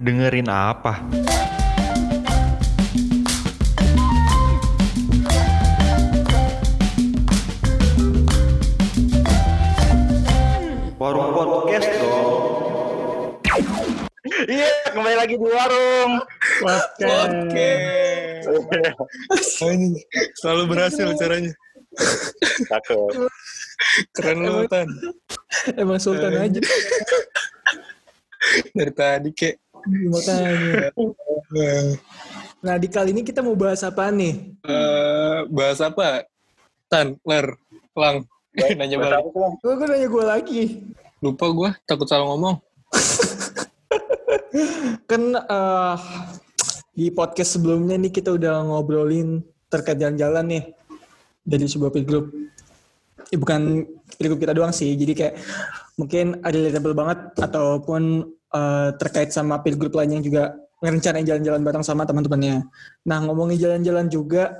Dengerin apa? Warung podcast dong. Iya, kembali lagi di warung. Oke. Anjing, Selalu berhasil caranya. Cakep. Keren lu, Tan. Emang Sultan aja Dari tadi, kek. Makanya. Nah di kali ini kita mau bahas apa nih? Eh, bahas apa? Tan, Ler, Lang. Nanya balik. Gue gue nanya gue lagi. Lupa gue, takut salah ngomong. Kan eh, di podcast sebelumnya nih kita udah ngobrolin terkait jalan-jalan nih dari sebuah peer group. Ya, bukan peer group kita doang sih. Jadi kayak mungkin ada relatable banget ataupun eh, terkait sama peer group lain yang juga ngerencanain jalan-jalan bareng sama teman-temannya. Nah ngomongin jalan-jalan juga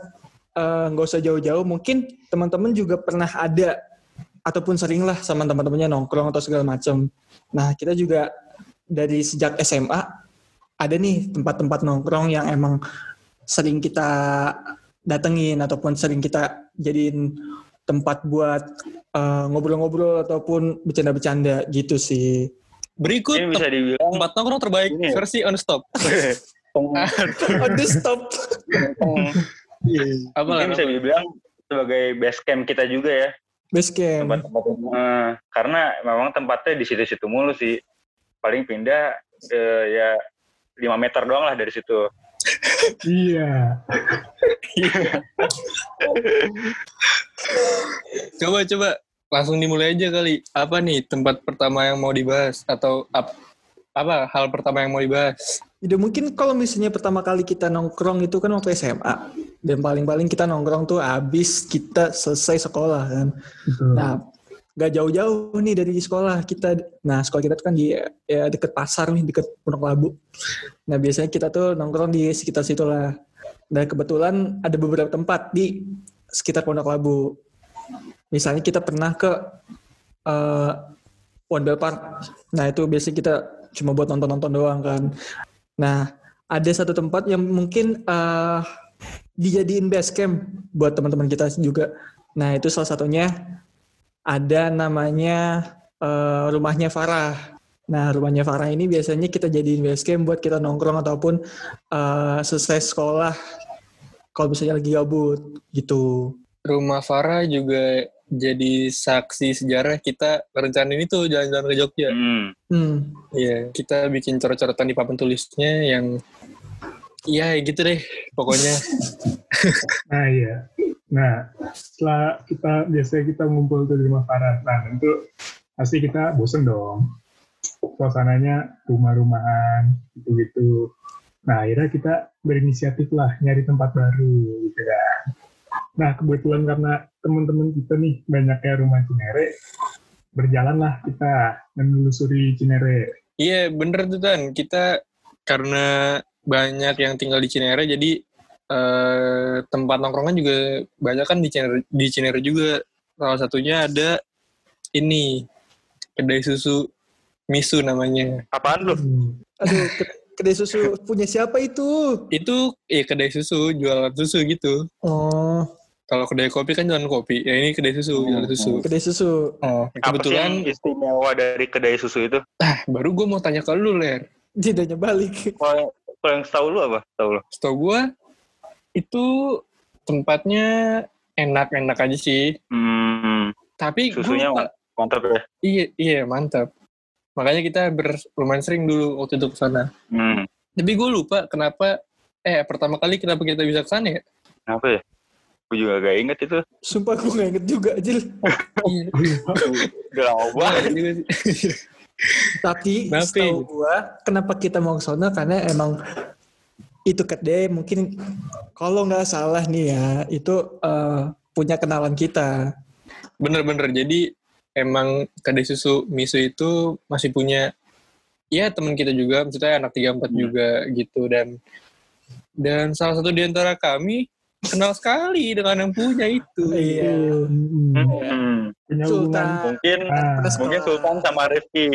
eh, nggak usah jauh-jauh. Mungkin teman-teman juga pernah ada ataupun sering lah sama teman-temannya nongkrong atau segala macam. Nah kita juga dari sejak SMA ada nih tempat-tempat nongkrong yang emang sering kita datengin ataupun sering kita jadiin tempat buat eh, ngobrol-ngobrol ataupun bercanda-bercanda gitu sih. Berikut Ini bisa dibilang tempat nongkrong terbaik Ini ya? versi on stop. Oh, the stop. Apa mungkin bisa dibilang sebagai base camp kita juga ya Base camp. tempat-tempat Eh, karena memang tempatnya di situ-situ mulu sih paling pindah eh, ya 5 meter doang lah dari situ Iya. Coba, coba. Langsung dimulai aja kali. Apa nih tempat pertama yang mau dibahas? Atau ap- apa hal pertama yang mau dibahas? Udah mungkin kalau misalnya pertama kali kita nongkrong itu kan waktu SMA. Dan paling-paling kita nongkrong tuh abis kita selesai sekolah kan. Betul. Nah, gak jauh-jauh nih dari sekolah kita. Nah, sekolah kita tuh kan di ya, deket pasar nih, deket Pondok Labu. Nah, biasanya kita tuh nongkrong di sekitar situ lah. Dan kebetulan ada beberapa tempat di sekitar Pondok Labu. Misalnya kita pernah ke One Bell Park. Nah, itu biasanya kita cuma buat nonton-nonton doang kan. Nah, ada satu tempat yang mungkin eh dijadiin base camp buat teman-teman kita juga. Nah, itu salah satunya ada namanya eh, rumahnya Farah. Nah, rumahnya Farah ini biasanya kita jadiin base camp buat kita nongkrong ataupun eh, selesai sekolah kalau misalnya lagi gabut gitu. Rumah Farah juga jadi saksi sejarah kita rencanain itu jalan-jalan ke Jogja. Hmm. Hmm. Iya, kita bikin coret-coretan di papan tulisnya yang Iya gitu deh, pokoknya. Nah iya. Nah setelah kita biasanya kita ngumpul tuh di rumah Farah. Nah tentu pasti kita bosen dong. Suasananya rumah-rumahan gitu-gitu. Nah akhirnya kita berinisiatif lah nyari tempat baru gitu kan. Nah kebetulan karena teman-teman kita nih banyaknya rumah Cinere, berjalanlah kita menelusuri Cinere. Iya bener tuh Tan, kita karena banyak yang tinggal di Cinere jadi eh, tempat nongkrongan juga banyak kan di Cinere, di Cinere juga. Salah satunya ada ini kedai susu Misu namanya. apaan lu Hmm. Aduh, ke- kedai susu punya siapa itu? Itu ya kedai susu, jualan susu gitu. Oh, Kalau kedai kopi kan jualan kopi, ya ini kedai susu, jualan susu. kedai susu. Oh, apa sih kebetulan yang istimewa dari kedai susu itu baru gue mau tanya ke lu, Ler. Tidaknya balik. kalau kalau yang setahu lu apa setahu lu Setahu gue itu tempatnya enak-enak aja sih. hmm, Tapi gua susunya lupa. mantap ya Iya, iya mantap. Makanya kita ber, lumayan sering dulu waktu itu ke sana. hmm. Tapi gue lupa kenapa eh pertama kali kenapa kita bisa ke sana ya? apa ya gue juga gak inget itu Sumpah gue gak inget juga, Jil. Iya. udah lama banget. Tapi Kenapa? setahu gue, kenapa kita mau ke sana karena emang itu kedai mungkin kalau nggak salah nih ya, itu eh, punya kenalan kita. Bener-bener. Jadi emang kedai susu Misu itu masih punya ya teman kita juga, maksudnya anak 34 juga gitu dan dan salah satu di antara kami kenal sekali dengan yang punya itu. Iya. Hmm. Punya Sultan. mungkin Ah, Terus mungkin. Sultan sama Rifki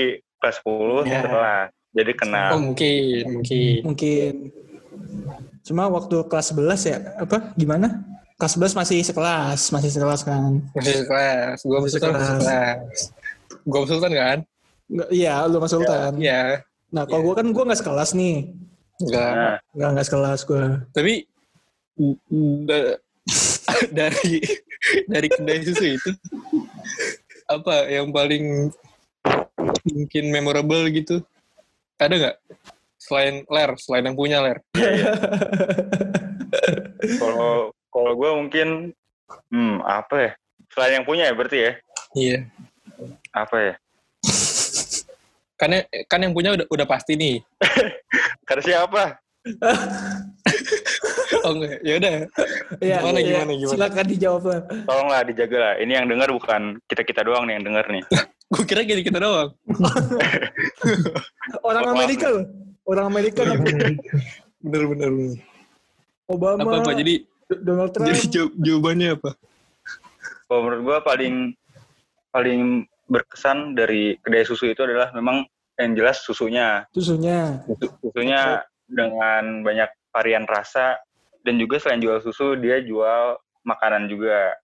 kelas 10 Ya. setelah jadi kena Oh mungkin, mungkin. Mungkin. Cuma waktu kelas 11 ya, apa gimana? Kelas 11 masih sekelas, masih sekelas kan. Masih sekelas. Gue masih Masih sekelas. Masih sekelas. Gue masih Sultan kan? Nggak, iya, lu sama Sultan. Iya. Nah, kalau gue kan gue nggak sekelas nih. Enggak. nah, Nggak nggak sekelas gue. Tapi da- dari dari kedai susu itu apa yang paling mungkin memorable gitu? Ada nggak? Selain ler, selain yang punya ler. kalau kalau gue mungkin hmm apa ya selain yang punya ya berarti ya Iya. apa ya Kan yang- kan yang punya udah udah pasti nih. karena siapa Oh enggak, ya udah. Iya, Gimana, iya. gimana, gimana? Silakan dijawab lah. tolonglah dijaga lah ini yang dengar bukan kita kita doang nih yang dengar nih Gue kira gini kita doang. Orang Amerika loh. Orang Amerika. Bener bener. bener. Obama, Apa apa jadi Donald Trump. jadi jawab- jawabannya apa? kalau menurut gue paling paling berkesan dari kedai susu itu adalah memang yang jelas susunya susunya. Susu- susunya dengan banyak varian rasa dan juga selain jual susu dia jual makanan juga.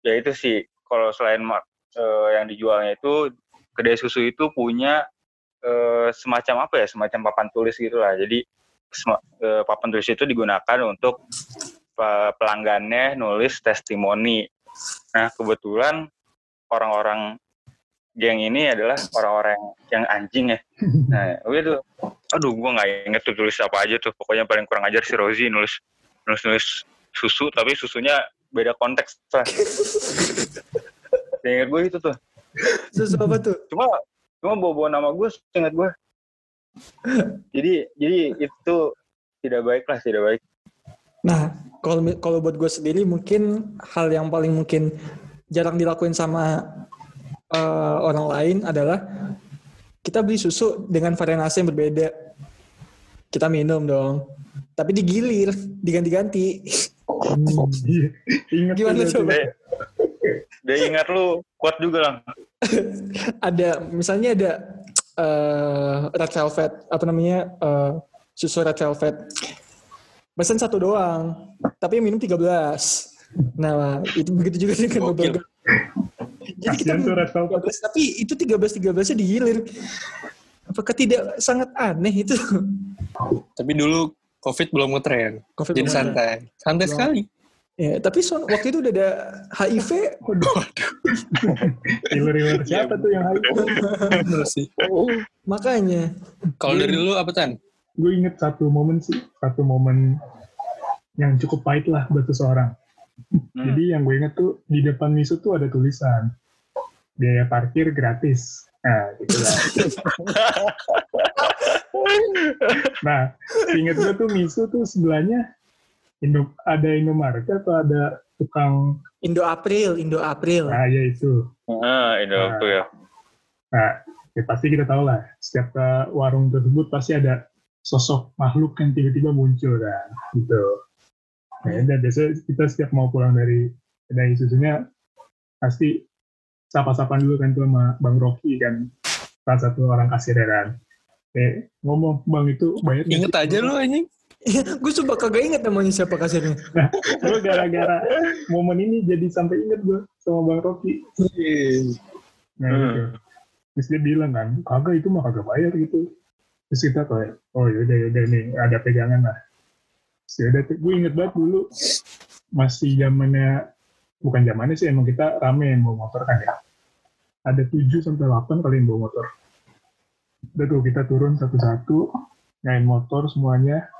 Ya itu sih kalau selain mak- eh, yang dijualnya itu kedai susu itu punya eh, semacam apa ya semacam papan tulis gitulah. Jadi eh, papan tulis itu digunakan untuk pe- pelanggannya nulis testimoni. Nah kebetulan orang-orang geng ini adalah orang-orang yang anjing ya. Nah itu aduh gua nggak inget tuh tulis apa aja tuh. Pokoknya paling kurang ajar si Rozi nulis nulis nulis susu tapi susunya beda konteks lah inget gue itu tuh Susu apa tuh? cuma cuma bawa bawa nama gue inget gue jadi jadi itu tidak baik lah tidak baik Nah, kalau kalau buat gue sendiri mungkin hal yang paling mungkin jarang dilakuin sama eh, orang lain adalah kita beli susu dengan varian rasa yang berbeda. Kita minum dong. Tapi digilir, diganti-ganti. Iya. Ingat Gimana coba? dia, dia ingat lu kuat juga lah Ada misalnya ada eh, red velvet, apa namanya? eh, susu red velvet. Pesan satu doang, tapi minum 13. Nah, itu begitu juga dengan beberapa. Jadi kita tuh Red Velvet. 13, tapi itu 13 13 nya digilir. Apakah tidak sangat aneh itu? Tapi dulu COVID belum ngetren. Covid Jadi belum santai. Santai Belum. sekali. Ya, tapi so- waktu itu udah ada HIV. Waduh. Healer-healer siapa tuh yang hype? Bener sih. Makanya. Kalau dari lu apa Tan? Gue inget satu momen sih, satu momen yang cukup pahit lah buat seseorang. Hmm. Jadi yang gue inget tuh di depan misu tuh ada tulisan biaya parkir gratis. Nah, gitu lah. nah, inget gue tuh misu tuh sebelahnya Indo, ada Indomaret atau ada tukang Indo April, Indo April. nah ya itu. ah ini Nah. ya Nah, ya pasti kita tahu lah, setiap ke warung tersebut pasti ada sosok makhluk yang tiba-tiba muncul kan, gitu. Nah, dan biasanya kita setiap mau pulang dari kedai susunya pasti sapa-sapan dulu kan tuh sama Bang Rocky kan, salah satu orang kasir kan. Eh, ngomong Bang itu bayar nggak Inget sih?" aja lu anjing. gue coba kagak inget namanya siapa kasirnya. Gue gara-gara momen ini jadi sampai inget gue sama Bang Rocky. Nah, Hmm. gitu. Terus dia bilang kan, kagak itu mah kagak bayar gitu. Terus kita kayak, oh yaudah yaudah nih ada pegangan lah. Terus yaudah, tuh, gue inget banget dulu masih zamannya, bukan zamannya sih emang kita rame yang bawa motor kan ya. Ada 7 sampai 8 kali yang bawa motor. Udah tuh kita turun satu-satu, ngain motor semuanya.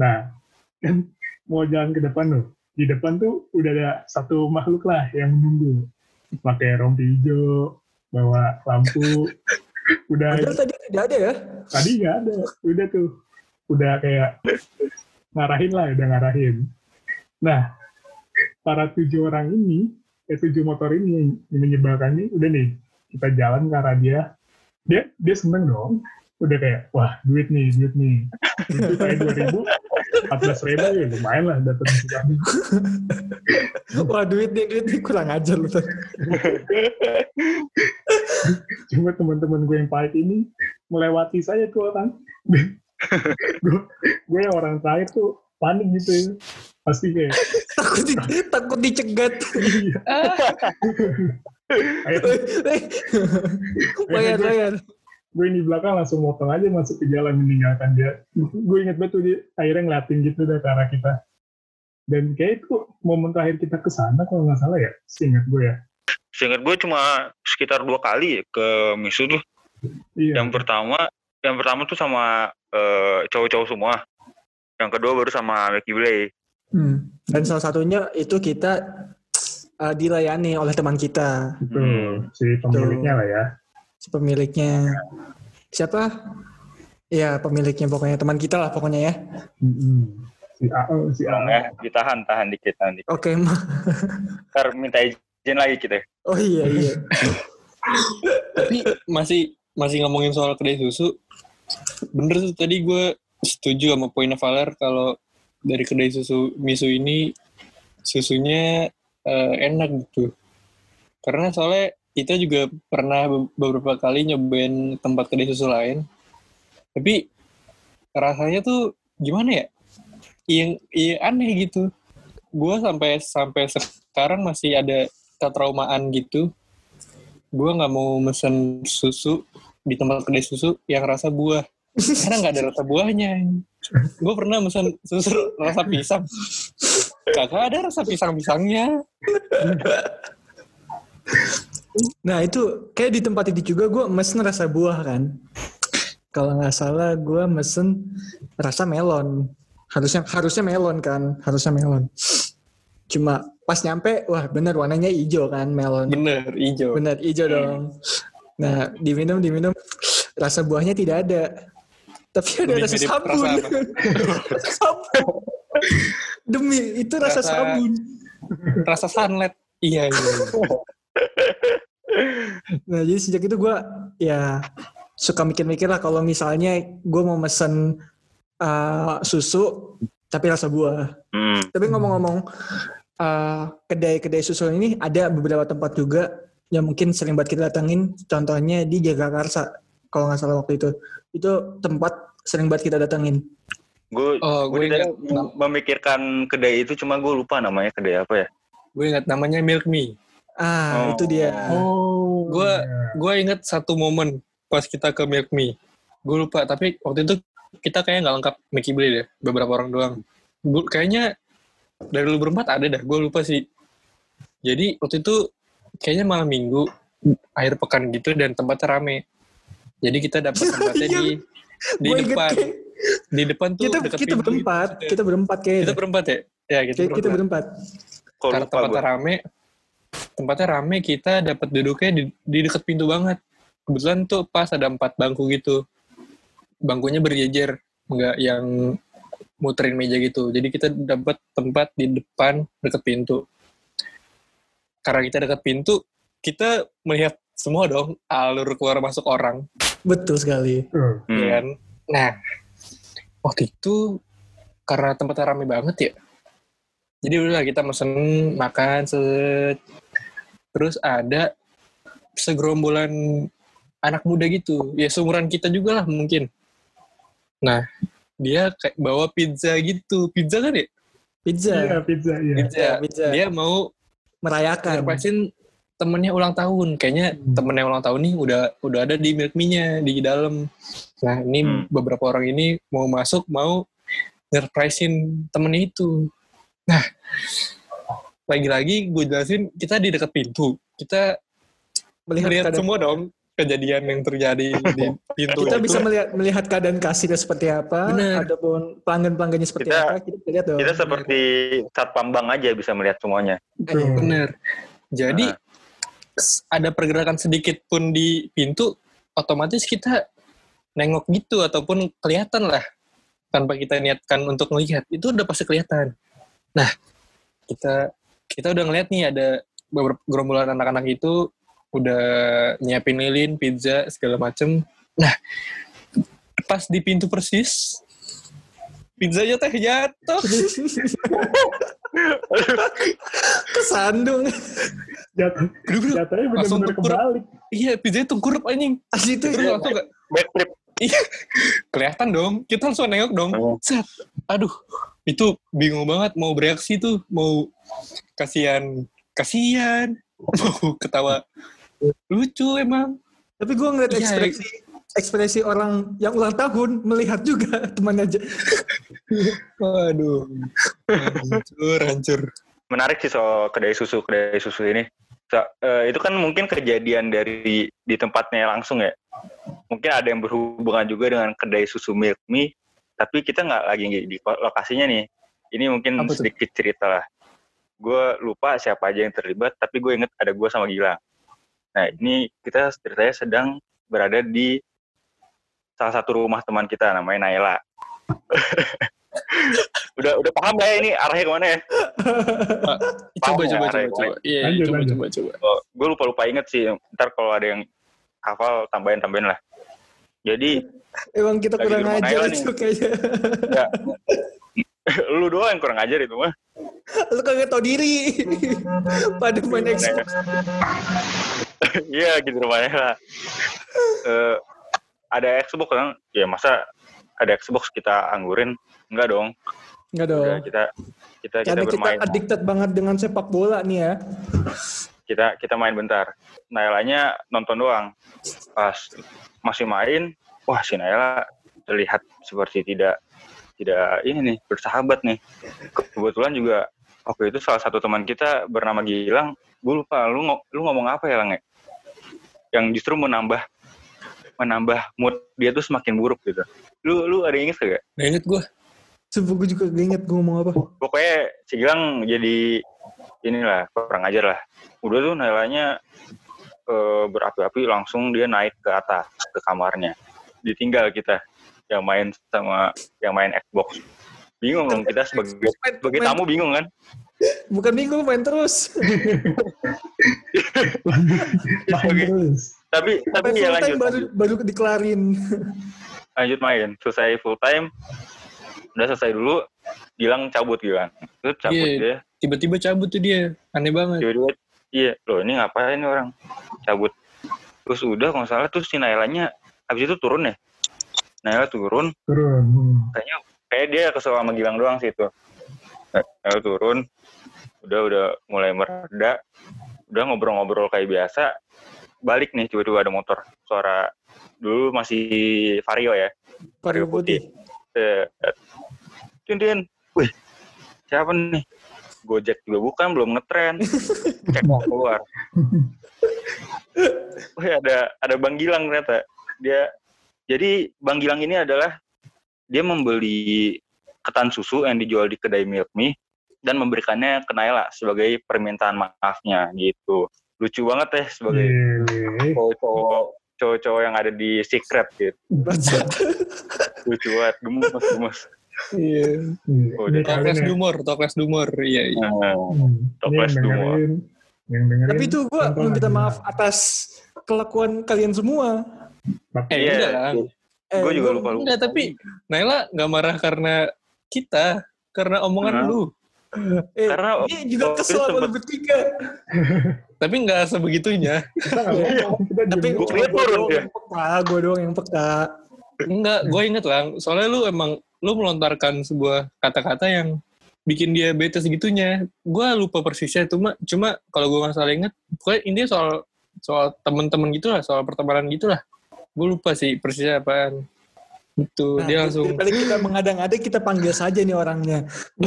Nah, kan mau jalan ke depan tuh. Di depan tuh udah ada satu makhluk lah yang menunggu. Pakai rompi hijau, bawa lampu. udah Padahal tadi tidak ada ya. tadi nggak ada udah tuh udah kayak ngarahin lah udah ngarahin nah para tujuh orang ini eh tujuh motor ini yang yang menyebalkan ini udah nih kita jalan ke arah dia dia dia seneng dong. Udah kayak wah duit nih duit nih. Itu kayak dua ribu empat belas ribu ya lumayan lah dapat Wah duit nih, duit nih kurang ajar lu tuh. cuma teman-teman gue yang pahit ini melewati saya tuh orang. Gue gue yang orang terakhir tuh panik gitu ya. Pasti kayak takut di, takut dicegat. Bayar bayar. gue di belakang langsung motong aja masuk ke jalan meninggalkan dia. gue inget banget tuh dia akhirnya ngeliatin gitu deh ke arah kita. Dan kayak itu momen terakhir kita ke sana kalau nggak salah ya, seingat gue ya. Seingat gue cuma sekitar dua kali ya ke Misu tuh. Iya. Yang pertama, yang pertama tuh sama eh, cowok-cowok semua. Yang kedua baru sama Mickey Blay. Hmm. Dan salah satunya itu kita uh, dilayani oleh teman kita, Itu Hmm. si pemiliknya lah ya. si pemiliknya. Siapa? Ya pemiliknya pokoknya teman kita lah pokoknya ya. Mm-mm. Si A, oh, si A. Ya, ditahan, tahan dikit nanti. Oke, Ma. Ntar minta izin lagi kita. Oh iya iya. Tapi masih masih ngomongin soal kedai susu. Bener tuh tadi gue setuju sama poinnya Valer kalau dari kedai susu Misu ini susunya eh, enak gitu. Karena soalnya kita juga pernah be- beberapa kali nyobain tempat kedai susu lain. Tapi rasanya tuh gimana ya? Yang iya aneh gitu. Gue sampai sampai sekarang masih ada ketraumaan gitu gue nggak mau mesen susu di tempat kedai susu yang rasa buah karena nggak ada rasa buahnya gue pernah mesen susu rasa pisang kagak ada rasa pisang pisangnya Nah itu kayak di tempat itu juga gue mesen rasa buah kan. Kalau nggak salah gue mesen rasa melon. Harusnya harusnya melon kan, harusnya melon. Cuma pas nyampe, wah bener warnanya hijau kan melon. bener hijau Bener hijau dong. Nah diminum diminum rasa buahnya tidak ada. Tapi ada sabun. Rasa sabun. Demi itu rasa, Rasa- sabun. rasa sunlight iya iya Nah jadi sejak itu gue ya suka mikir-mikir lah kalau misalnya gue mau mesen uh, susu tapi rasa buah. Hmm. Tapi ngomong-ngomong uh, kedai-kedai susu ini ada beberapa tempat juga yang mungkin sering banget kita datengin. Contohnya di Jagakarsa kalau nggak salah waktu itu. Itu tempat sering banget kita datengin. Gue oh gue gue ingat memikirkan kedai itu cuma gue lupa namanya kedai apa ya. gue ingat namanya milk me Ah Oh. itu dia. Oh. Gua- iya. gue inget satu momen pas kita ke milk me gue lupa tapi waktu itu kita kayaknya nggak lengkap Mickey beli deh beberapa orang doang Gua- kayaknya dari lu berempat ada dah gue lupa sih jadi waktu itu kayaknya malam minggu akhir pekan gitu dan tempatnya rame jadi kita dapat tempatnya di di Gua depan kayak- di depan tuh kita kita pintu berempat, gitu. kita berempat kayaknya. kita berempat ya ya kita Kayak kita berempat berempat. Karena tempatnya gue. rame tempatnya rame kita dapat duduknya di, di dekat pintu banget kebetulan tuh pas ada empat bangku gitu bangkunya berjejer nggak yang muterin meja gitu jadi kita dapat tempat di depan dekat pintu karena kita dekat pintu kita melihat semua dong alur keluar masuk orang Betul sekali. Tuh. Hmm. ya kan nah waktu itu karena tempatnya rame banget ya jadi udah kita mesen makan set terus ada segerombolan anak muda gitu ya seumuran kita juga lah mungkin nah dia kayak bawa pizza gitu pizza kan ya Pizza. Iya, pizza, iya. pizza, Ya, pizza. dia mau Merayakan. surprisein temennya ulang tahun kayaknya Hmm. temennya ulang tahun nih udah udah ada di milk me-nya di dalam nah ini Hmm. beberapa orang ini mau masuk mau surprisein temennya itu nah lagi-lagi gue jelasin kita di dekat pintu kita Melihat semua dong kejadian yang terjadi di pintu kita itu. bisa melihat melihat keadaan kasirnya seperti apa, Bener. ataupun pelanggan-pelanggannya seperti Kita- apa, kita bisa lihat dong. Kita seperti satpam bank aja bisa melihat semuanya. Betul. bener jadi Ah. Ada pergerakan sedikit pun di pintu otomatis kita nengok gitu ataupun kelihatan lah tanpa kita niatkan untuk melihat. Itu udah pasti kelihatan. Nah kita kita udah ngeliat nih ada beberapa gerombolan anak-anak itu udah nyiapin lilin pizza segala macem. Nah pas di pintu persis pizzanya teh jatuh Kesandung. Jatuh, Duduk, jatuhnya tengkurap. kebalik. Iya, pizzanya tungkurup anjing. Asli itu Terus langsung gak, Backflip. kelihatan dong. Kita langsung nengok dong. Oh. Set. Aduh, itu bingung banget mau bereaksi tuh, mau kasihan, kasihan, mau ketawa. Lucu emang. Tapi gue ngeliat Iya, ekspresi ekspresi orang yang ulang tahun melihat juga temannya aja. Waduh. Hancur, hancur. Menarik sih soal kedai susu kedai susu ini. So, eh, itu kan mungkin kejadian dari di tempatnya langsung ya. Mungkin ada yang berhubungan juga dengan kedai susu Milk Me, tapi kita nggak lagi di lokasinya nih. Ini mungkin Apa sedikit cerita lah. Gue lupa siapa aja yang terlibat, tapi gue inget ada gue sama Gilang. Nah ini kita ceritanya sedang berada di salah satu rumah teman kita namanya Naila. udah udah paham gak ya ini arahnya ke mana ya? Coba, Paham coba, ya, coba, Ray? coba. Iya, Lanjut, coba, lanjut. coba, coba. Oh, gue lupa lupa inget sih. Ntar kalau ada yang hafal tambahin tambahin lah. Jadi Emang kita kurang ajar itu kayaknya. ya, lu doang yang kurang ajar itu mah. Lu kagak tau diri. Pada main Xbox. Iya gitu rumahnya lah. Eh, ada Xbox kan? Ya masa ada Xbox kita anggurin? Enggak dong. Enggak dong. Udah kita kita kita Karena kita bermain. addicted banget dengan sepak bola nih ya. Kita kita main bentar. Nailanya nonton doang. Pas masih main, wah si Naila terlihat seperti tidak tidak ini nih bersahabat nih. Kebetulan juga waktu itu salah satu teman kita bernama Gilang, gue lupa lu lu ngomong apa ya Lang ya? Yang justru menambah menambah mood dia tuh semakin buruk gitu. Lu lu ada yang inget gak? Nah, inget gue. Sumpah gue juga gak inget gue ngomong apa. Pokoknya si Gilang jadi inilah kurang ajar lah. Udah tuh Nailanya eh, berapi-api langsung dia naik ke atas ke kamarnya. Ditinggal kita yang main sama yang main Xbox. Bingung dong kita sebagai sebagai tamu bingung kan? Bukan minggu main terus. Main terus. Tapi tapi ya lanjut, time baru lanjut baru dikelarin. lanjut main. Selesai full time, udah selesai dulu. Gilang cabut Gilang. Terus cabut Iya. dia. Tiba-tiba cabut tuh dia. Aneh banget. Tiba-tiba iya loh ini ngapain nih orang cabut. Terus udah kalau nggak salah tuh si Nailanya habis itu turun ya. Naila turun, Turun. Hmm. kayaknya kayak dia kesel sama Gilang doang sih itu. Lalu turun, udah udah mulai mereda, udah ngobrol-ngobrol kayak biasa. Balik nih tiba-tiba ada motor, suara dulu masih Vario ya, Vario putih. Tin Tin, wih siapa nih? Gojek juga bukan, belum ngetren. Cek mau keluar. Wih ada ada Bang Gilang ternyata. Dia jadi Bang Gilang ini adalah dia membeli ketan susu yang dijual di kedai Milk Me dan memberikannya ke Naila sebagai permintaan maafnya gitu. Lucu banget ya sebagai Iya. cowok-cowok cowok-cowok yang ada di secret gitu. Lucu banget, gemes, gemes. Iya. Iya. Oh, Tokles ya. Dumor, Tokles Dumor. Iya, iya. Nah, Hmm. Ini Toples dengerin. Tapi itu gue minta maaf atas kelakuan kalian semua. Eh, Iya, lah. Eh, gue juga lupa lupa. Enggak, tapi Naila nggak marah karena kita. Karena omongan Hah? lu. Eh, Karena dia juga kesel sama bertiga. Tapi nggak sebegitunya. kita Tapi gue kira turun doang yang peka, gue doang yang peka. Enggak, gue inget lah. Soalnya lu emang, lu melontarkan sebuah kata-kata yang bikin dia bete segitunya. Gue lupa persisnya, cuma cuma kalau gue nggak salah inget, pokoknya intinya soal soal temen-temen gitu lah, soal pertemanan gitu lah. Gue lupa sih persisnya apaan. Itu Nah, dia langsung daripada kita mengadang-ada, kita panggil saja nih orangnya.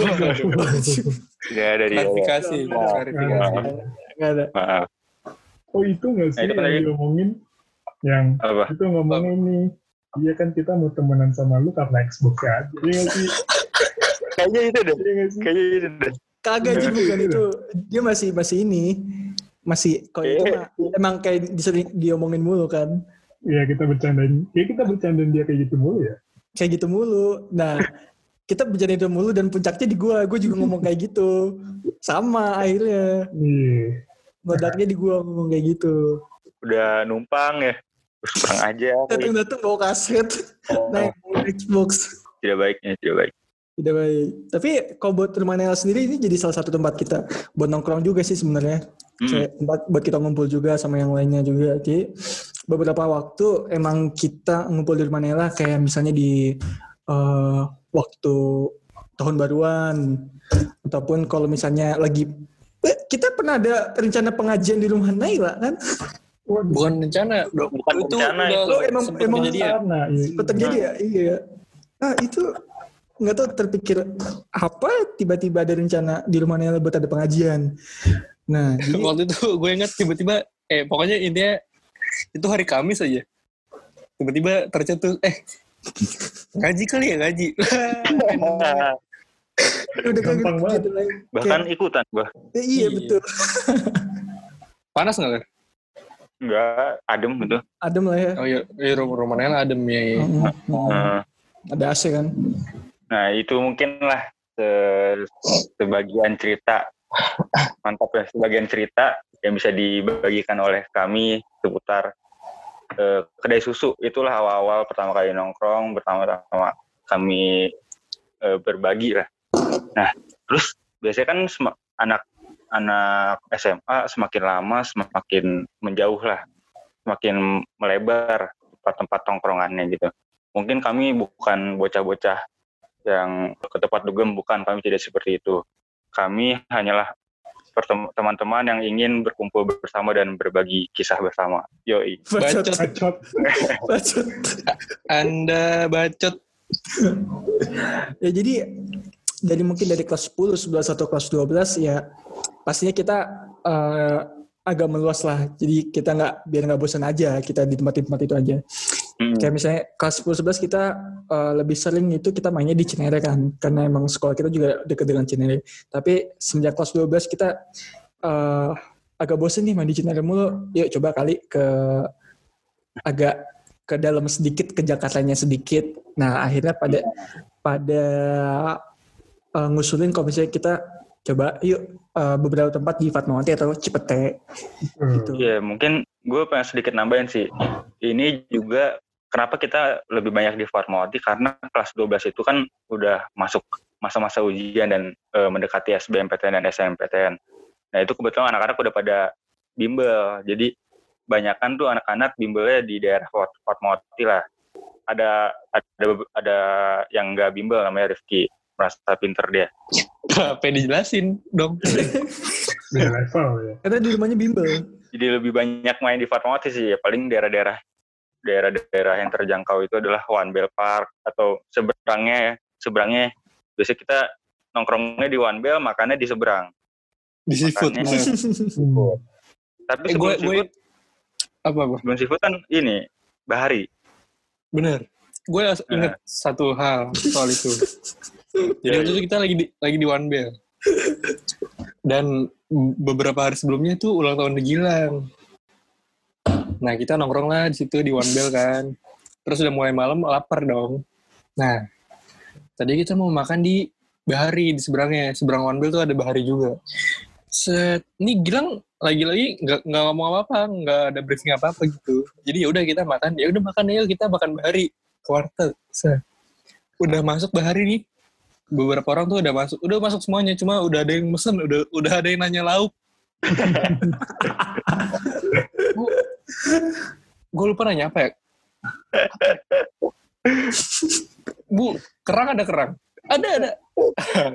Ada dia. klarifikasi, klarifikasi. Gak ada. Maaf. Oh itu nggak sih Nah, itu yang tadi. diomongin? Yang Apa? itu ngomong ini. Iya kan kita mau temenan sama lu karena Xbox ya. Iya nggak sih? Kayaknya itu deh. Iya sih? Kayaknya itu deh. Kagak aja bukan itu. Dia masih masih ini. Masih kalau itu Eh. mah, emang kayak disering diomongin mulu kan. Iya kita bercandain. Ya kita bercandain dia kayak gitu mulu ya. Kayak gitu mulu. Nah, kita berjalan itu mulu dan puncaknya di gua. Gue juga ngomong kayak gitu. Sama akhirnya. Iya. Ngodaknya di gua ngomong kayak gitu. Udah numpang ya. Terus kurang aja. Datang-datang bawa kaset. Naik Xbox. Tidak baiknya, tidak baik. Tidak baik. Tapi kalau buat rumah Nela sendiri ini jadi salah satu tempat kita buat nongkrong juga sih sebenarnya. Hmm. Tempat buat kita ngumpul juga sama yang lainnya juga. Jadi beberapa waktu emang kita ngumpul di rumah Nela kayak misalnya di eh, waktu tahun baruan ataupun kalau misalnya lagi kita pernah ada rencana pengajian di rumah Naila kan? Bukan rencana, dok. Bukan itu rencana, udah itu. Oh, emang- emang. Karena iya. Kok terjadi ya? Iya. Nah itu nggak tahu terpikir apa tiba-tiba ada rencana di rumah Nela buat ada pengajian. Nah, jadi, Waktu itu gue ingat tiba-tiba, eh pokoknya intinya itu hari Kamis aja. Tiba-tiba tercetus, eh ngaji kali ya ngaji. udah kayak gampang gitu, banget. gitu. Bahkan ikutan gua. Kayak, eh, iya Iya. betul. Panas nggak kan? Enggak, adem gitu. Adem lah ya. Oh iya, iya rumah rumah Nela adem ya. iya. Mm, mm. Eh, Ada AC kan. Nah, itu mungkin lah se- sebagian cerita mantap ya sebagian cerita yang bisa dibagikan oleh kami seputar eh, kedai susu itulah awal-awal pertama kali nongkrong pertama-tama kami eh, berbagi lah. Nah, terus biasanya kan anak anak SMA semakin lama semakin menjauh lah, semakin melebar tempat-tempat tongkrongannya gitu. Mungkin kami bukan bocah-bocah yang ke tempat dugem bukan kami tidak seperti itu kami hanyalah teman-teman yang ingin berkumpul bersama dan berbagi kisah bersama yoi Bacot. Bacot. Bacot. Bacot. Anda bacot. Ya jadi dari mungkin dari kelas 10, 11 atau kelas 12 ya pastinya kita eh, agak meluas lah. Jadi kita nggak biar nggak bosan aja kita di tempat-tempat itu aja. Hmm. Kayak misalnya kelas 10 11 kita eh, lebih sering itu kita mainnya di Cinere kan. Karena emang sekolah kita juga dekat dengan Cinere. Tapi semenjak kelas 12 kita eh, agak bosen nih main di Cinere mulu. Yuk coba kali ke agak ke dalam sedikit ke Jakartanya sedikit. Nah, akhirnya pada pada eh, ngusulin kalau misalnya kita coba yuk eh, beberapa tempat di Fatmawati atau Cipete gitu. Iya, mungkin gue pengen sedikit nambahin sih. Ini juga kenapa kita lebih banyak di Fatmawati karena kelas 12 itu kan udah masuk masa-masa ujian dan eh, mendekati SBMPTN dan SNMPTN. Nah, itu kebetulan anak-anak udah pada bimbel. Jadi banyakan tuh anak-anak bimbelnya di daerah Fat- Fatmawati lah. Ada ada ada yang nggak bimbel namanya Rifki merasa pinter dia. Apa yang dijelasin dong? Beda level ya. Karena di rumahnya bimbel. jadi lebih banyak main di Fatmawati sih ya paling daerah-daerah daerah-daerah yang terjangkau itu adalah One Bell Park atau seberangnya ya seberangnya biasanya kita nongkrongnya di One Bell makannya di seberang Di seafood. Tapi Eh, gue sebelum gue seafood apa apa? sebelum seafood kan ini Bahari Bener. Gue inget satu hal soal itu. Jadi waktu itu kita lagi di lagi di One Bell. Dan beberapa hari sebelumnya tuh ulang tahun di Gilang. Nah kita nongkrong lah di situ di One Bell kan. Terus udah mulai malam lapar dong. Nah tadi kita mau makan di Bahari di seberangnya. Seberang One Bell tuh ada Bahari juga. Set, ini Gilang lagi-lagi nggak nggak ngomong apa-apa, nggak ada briefing apa-apa gitu. Jadi ya udah kita makan, ya udah makan yuk kita makan Bahari kuartet. Set. Udah masuk Bahari nih. Beberapa orang tuh udah masuk, udah masuk semuanya, cuma udah ada yang mesen, udah udah ada yang nanya lauk. gue lupa nanya apa ya? Bu, kerang ada kerang? Ada ada.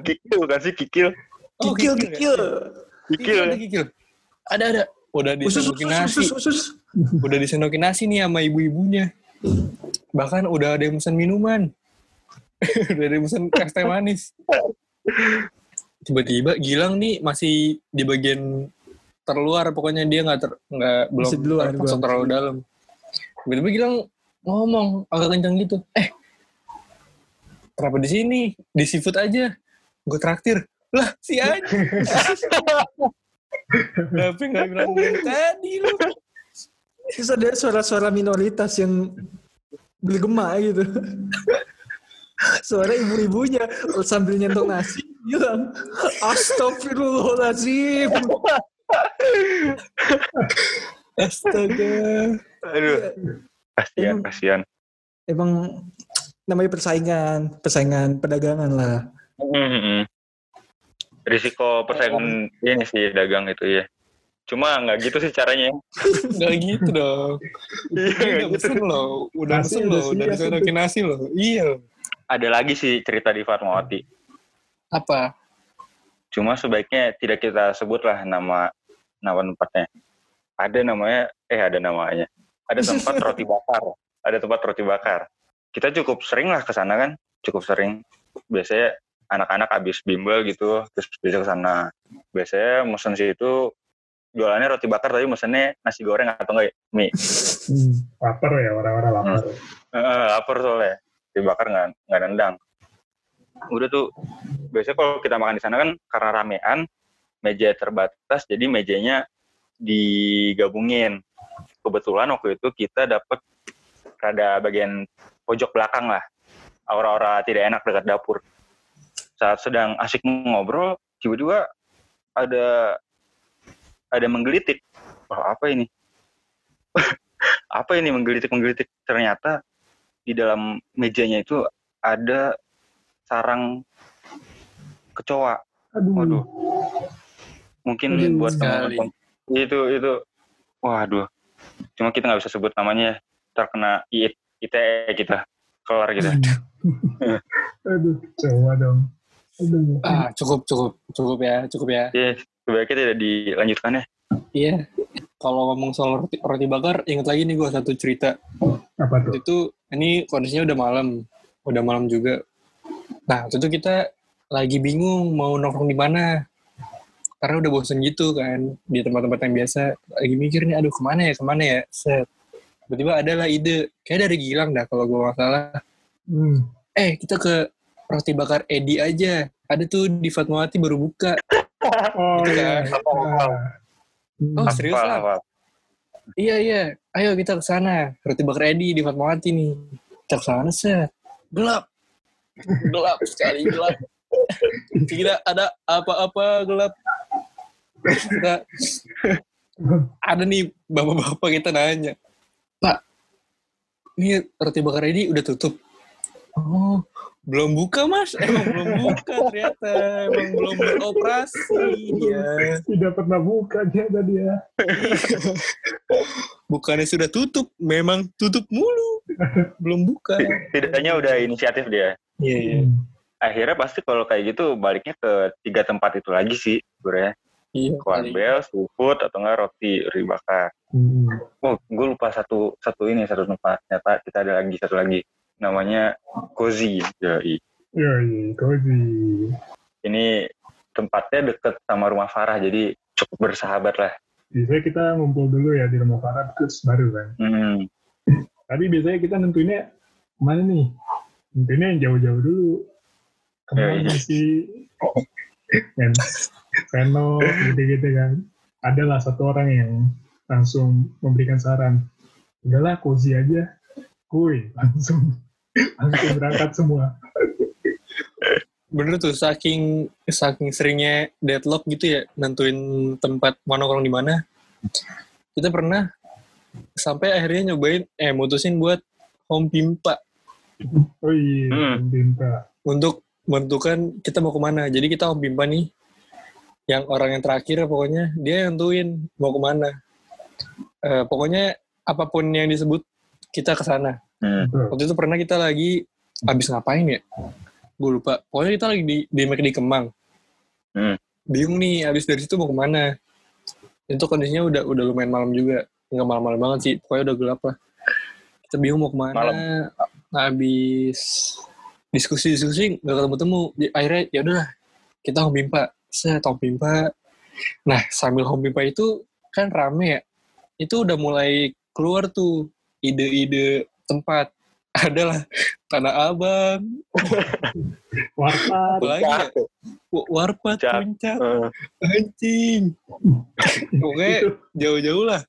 kikil kan sih kikil Oh, Kikil, kikil. kikil ada kikil. Ada ada. Udah disendokin nasi. Udah disendokin nasi nih sama ibu-ibunya. Bahkan udah ada yang pesan minuman. Udah ada pesan es teh manis. Tiba-tiba Gilang nih masih di bagian terluar pokoknya dia nggak ter nggak belum luar, masuk terlalu dalam. Tiba-tiba Gilang ngomong agak kencang gitu. Eh, kenapa di sini? Di seafood aja. Gue traktir. Lah, si anjing. Tapi nggak bilang tadi lu. Terus ada suara-suara minoritas yang bergema gitu. Suara ibu-ibunya sambil nyentuh nasi bilang Astagfirullahaladzim. Astaga. aduh kasihan Emang- kasihan Emang namanya persaingan, persaingan perdagangan lah. Mhm. Risiko persaingan ini sih dagang itu ya. Cuma nggak gitu sih caranya. Nggak gitu dong. Iya, udah gitu. loh. Udah Nasi pesen udah loh. Udah nasi loh. Iya. Ada lagi sih cerita di Fatmawati. Apa? Cuma sebaiknya tidak kita sebutlah nama nama tempatnya. Ada namanya, eh ada namanya. Ada tempat roti bakar. Ada tempat roti bakar. Kita cukup sering lah ke sana kan, cukup sering. Biasanya anak-anak habis bimbel gitu, terus bisa ke sana. Biasanya mesen situ jualannya roti bakar tapi mesennya nasi goreng atau enggak mie. Hmm, lapar ya orang-orang lapar. Eh, lapar soalnya dibakar nggak nggak nendang. Udah tuh biasanya kalau kita makan di sana kan karena ramean meja terbatas jadi mejanya digabungin. Kebetulan waktu itu kita dapat rada bagian pojok belakang lah. Aura-aura tidak enak dekat dapur. Saat sedang asik ngobrol tiba-tiba ada ada menggelitik. Oh, apa ini? Apa ini menggelitik menggelitik ternyata di dalam mejanya itu ada sarang kecoa Aduh, waduh mungkin Aduh, buat teman-teman itu itu waduh cuma kita nggak bisa sebut namanya terkena IT ITE kita kelar kita aduh, coba dong. Aduh, Ah, cukup, cukup. Cukup ya, cukup ya. ya sebaiknya tidak dilanjutkan ya Iya. Kalau ngomong soal roti, roti bakar, ingat lagi nih gue satu cerita. apa tuh? Itu, ini kondisinya udah malam. Udah malam juga. Nah, waktu itu kita lagi bingung mau nongkrong di mana. Karena udah bosen gitu kan, di tempat-tempat yang biasa. Lagi mikir nih, aduh ke mana ya, ke mana ya, set. Tiba-tiba ada lah ide, kayak dari Gilang dah kalau gue nggak salah. Hmm, Eh, kita ke roti bakar Edi aja. Ada tuh di Fatmawati baru buka. Oh Gitu iya. kan. Oh, serius lah? Iya iya, ayo kita ke sana. Roti bakar Edi di Fatmawati nih. Kita ke sana set. Gelap. Gelap sekali gelap. Tidak ada apa-apa gelap. Kita ada nih bapak-bapak kita nanya. Pak, ini roti bakar Edi udah tutup. Oh, belum buka mas. Emang belum buka ternyata. Emang belum beroperasi dia. Tidak pernah buka dia tadi ya. Bukannya sudah tutup, memang tutup mulu. Belum buka. setidaknya udah inisiatif dia Iya, iya. Hmm. akhirnya pasti kalau kayak gitu baliknya ke tiga tempat itu lagi sih sebenarnya Iya, Bell, Seafood, atau enggak roti roti bakar Hmm. oh gue lupa satu satu ini satu tempat ternyata kita ada lagi satu lagi namanya Cozy Yoi. Yoi, cozy. ini tempatnya deket sama rumah Farah jadi cukup bersahabat lah Biasanya kita ngumpul dulu ya di rumah Farah terus baru kan. hmm. Tapi biasanya kita nentuinnya ke mana nih? Nentuinnya yang jauh-jauh dulu. Ke mana Ya, iya. sih? Kan, Veno, gitu-gitu kan. Adalah satu orang yang langsung memberikan saran. Udahlah, cozy aja. Kuy, langsung langsung berangkat semua. Bener tuh, saking saking seringnya deadlock gitu ya, nentuin tempat mau nongkrong di mana. Kita pernah sampai akhirnya nyobain, eh mutusin buat home pimpa Oh iya, Hmm. Dinta. untuk menentukan kita mau ke mana. Jadi kita home pimpa nih, yang orang yang terakhir pokoknya dia yang nentuin mau ke mana. Eh, pokoknya apa pun yang disebut kita ke sana. Hmm. Waktu itu pernah kita lagi habis ngapain ya? Gue lupa. Pokoknya kita lagi di di McD Kemang. Hmm. Bingung nih habis dari situ mau ke mana? Itu kondisinya udah udah lumayan malam juga. Nggak malam-malam banget sih. Pokoknya udah gelap lah. Kita bingung mau ke mana. Malam. Habis diskusi-diskusi nggak ketemu-temu. Di- Akhirnya ya udahlah kita home pimpa. Set home pimpa. Nah sambil home pimpa itu kan rame ya. Itu udah mulai keluar tuh ide-ide tempat. Adalah Tanah Abang, Warpat. lagi ya? Wa- Warpat, Puncak. Eh, anjing. Itu, jauh-jauh lah.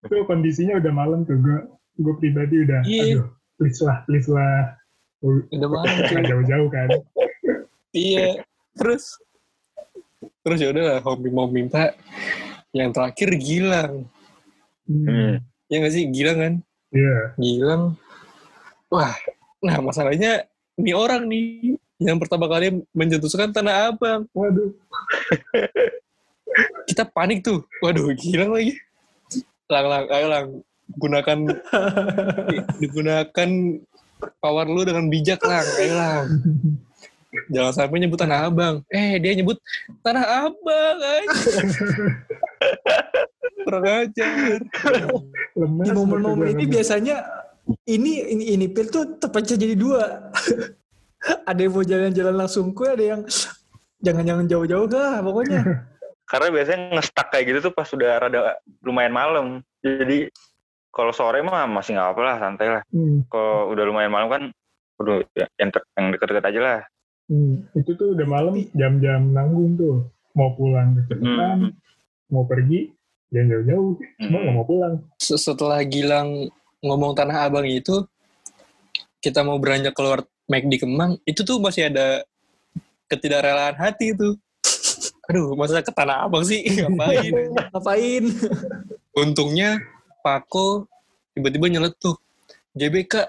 itu kondisinya udah malam tuh. Gue gue pribadi udah, Iya. aduh, please lah, please lah. Udah malam cuy. jauh-jauh kan. Iya. Terus, terus ya udah pimpa, home pimpa. Yang terakhir Gilang. hmm. Ya nggak sih Gilang kan? Iya. Gilang. Wah, Nah, masalahnya ini orang nih yang pertama kali mencetuskan Tanah Abang. Waduh. Kita panik tuh. Waduh, hilang lagi. Lang, lang, ayo lang. Gunakan, digunakan power lu dengan bijak lang. Ayo lang. Jangan sampai nyebut Tanah Abang. Eh, dia nyebut Tanah Abang aja. Kurang ajar. Di momen-momen baca ini biasanya ini ini ini pil tuh terpecah jadi dua. ada yang mau jalan-jalan langsung kue, ada yang jangan-jangan jauh-jauh lah pokoknya. Karena biasanya ngestak kayak gitu tuh pas sudah rada lumayan malam. Jadi kalau sore mah masih nggak apa lah, santai lah. Hmm, Kalau udah lumayan malam kan, udah yang, ter- yang deket-deket aja lah. Hmm. Itu tuh udah malam jam-jam nanggung tuh. Mau pulang kecepatan, Hmm. mau pergi, jangan jauh-jauh. Semua Hmm. mau pulang. Se- Setelah Gilang ngomong Tanah Abang itu, kita mau beranjak keluar McD Kemang, itu tuh masih ada ketidakrelaan hati tuh. Aduh, masa ke Tanah Abang sih? Ngapain? Ngapain? Untungnya Pako tiba-tiba nyeletuk. GBK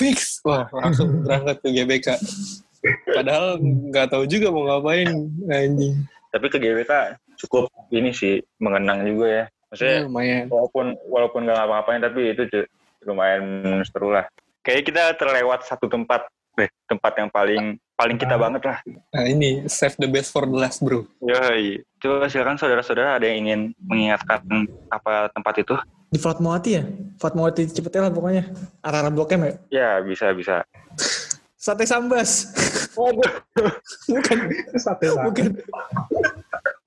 fix. Wah, langsung berangkat ke GBK. Padahal nggak tahu juga mau ngapain anjing. Tapi ke GBK cukup ini sih mengenang juga ya. Maksudnya Ya, lumayan. walaupun walaupun nggak ngapa-ngapain tapi itu lumayan seru lah. Kayaknya kita terlewat satu tempat deh, tempat yang paling paling kita Ah. banget lah. Nah ini save the best for the last bro. Yoi. Coba silakan saudara-saudara ada yang ingin mengingatkan apa tempat itu? Di Fatmawati ya? Fatmawati Cipete lah pokoknya. Arah-arah Blok M ya? Ya bisa bisa. Sate Sambas. bukan, Sate lah. bukan.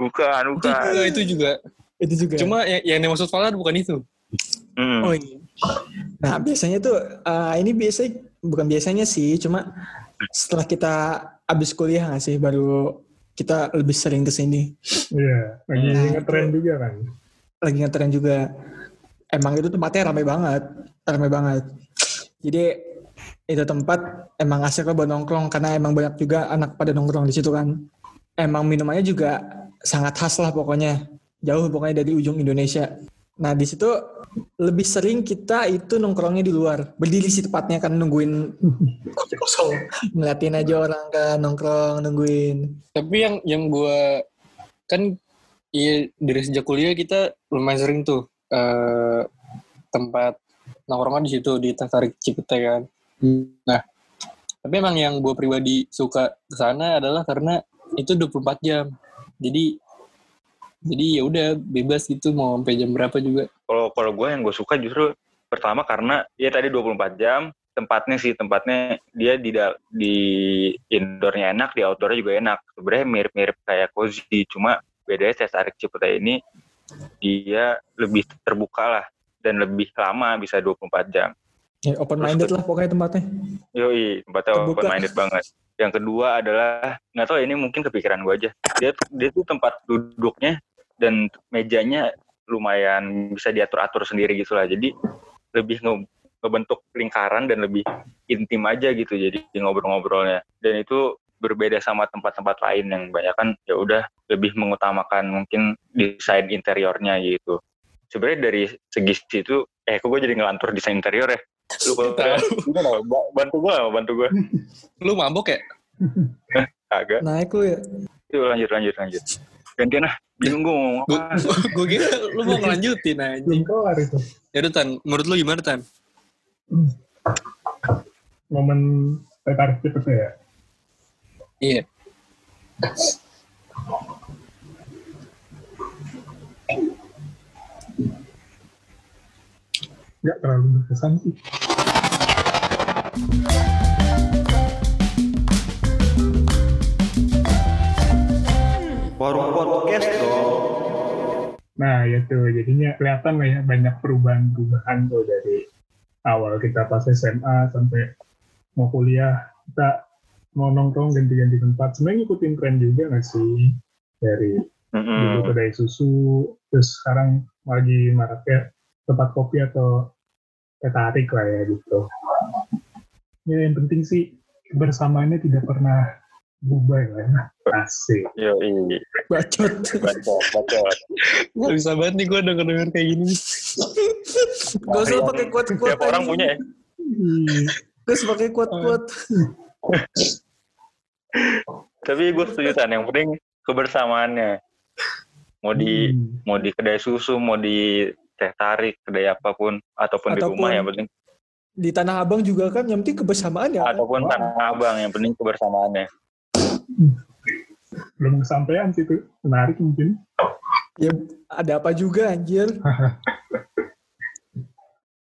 Bukan Itu bukan. juga, itu juga. Itu juga. Cuma yang, yang dimaksud Fala bukan itu. Hmm. Oh iya. Nah biasanya tuh eh, ini biasanya bukan biasanya sih, cuma setelah kita habis kuliah nggak sih baru kita lebih sering ke sini. Iya, lagi Nah, ngetren juga kan. Lagi ngetren juga. Emang itu tempatnya ramai banget, ramai banget. Jadi itu tempat emang asik lah buat nongkrong karena emang banyak juga anak pada nongkrong di situ kan. Emang minumannya juga sangat khas lah pokoknya. Jauh pokoknya dari ujung Indonesia. Nah di situ lebih sering kita itu nongkrongnya di luar. Berdiri sih tepatnya kan nungguin kopi kosong. Ngeliatin aja orang kan nongkrong nungguin. Tapi yang yang gue kan iya dari sejak kuliah kita lumayan sering tuh eh, tempat nongkrongan di situ di tertarik Cipete kan. Nah, tapi emang yang gue pribadi suka ke sana adalah karena itu 24 jam. Jadi jadi ya udah bebas gitu mau sampai jam berapa juga. Kalau kalau gue yang gue suka justru pertama karena ya tadi 24 jam tempatnya sih tempatnya dia di di indoornya enak di outdoornya juga enak sebenarnya mirip-mirip kayak cozy cuma bedanya saya tarik Cipete ini dia lebih terbuka lah dan lebih lama bisa 24 jam Ya, open minded lah pokoknya tempatnya. Yoi, tempatnya Terbuka. open minded banget. Yang kedua adalah nggak tahu ini mungkin kepikiran gue aja. Dia dia tuh tempat duduknya dan mejanya lumayan bisa diatur-atur sendiri gitu lah. Jadi lebih nge- ngebentuk lingkaran dan lebih intim aja gitu. Jadi ngobrol-ngobrolnya. Dan itu berbeda sama tempat-tempat lain yang banyak kan ya udah lebih mengutamakan mungkin desain interiornya gitu. Sebenarnya dari segi situ, eh kok gue jadi ngelantur desain interior ya? Lu gimana? Bantu gue bantu gue Lu mabok ya? agak Naik lu ya. yuk lanjut lanjut lanjut gantian ah bingung gue mau ngomong gue kira lu mau ngelanjutin aja. Belum kelar itu. Ya udah Tan, menurut lu gimana Tan? Momen tertarik cepet ya. Iya. Nggak terlalu berkesan sih. Warung podcast dong. Nah, ya tuh, jadinya kelihatan lah ya banyak perubahan-perubahan tuh dari awal kita pas SMA sampai mau kuliah, kita mau nongkrong ganti-ganti tempat. Sebenarnya ngikutin tren juga nggak sih? Dari dulu Mm-mm. kedai susu, terus sekarang lagi maraknya tempat kopi atau teh tarik lah ya gitu. Ya yang penting sih kebersamaannya tidak pernah berubah lah ya. Asik. yo ini Bacot. baca Gak bisa banget nih gue denger-denger kayak gini. Gak usah pakai quote-quote. tiap orang punya ya Terus pakai quote-quote. Tapi gue setuju Tan, yang penting kebersamaannya. Mau di Hmm. mau di kedai susu, mau di teh tarik, kedai apa pun, ataupun, di Ataupun- rumah yang penting, Di Tanah Abang juga kan yang penting kebersamaan ya. kan? ataupun tanah abang yang penting kebersamaannya. belum kesampaian sih itu menarik mungkin Ya ada apa juga anjir.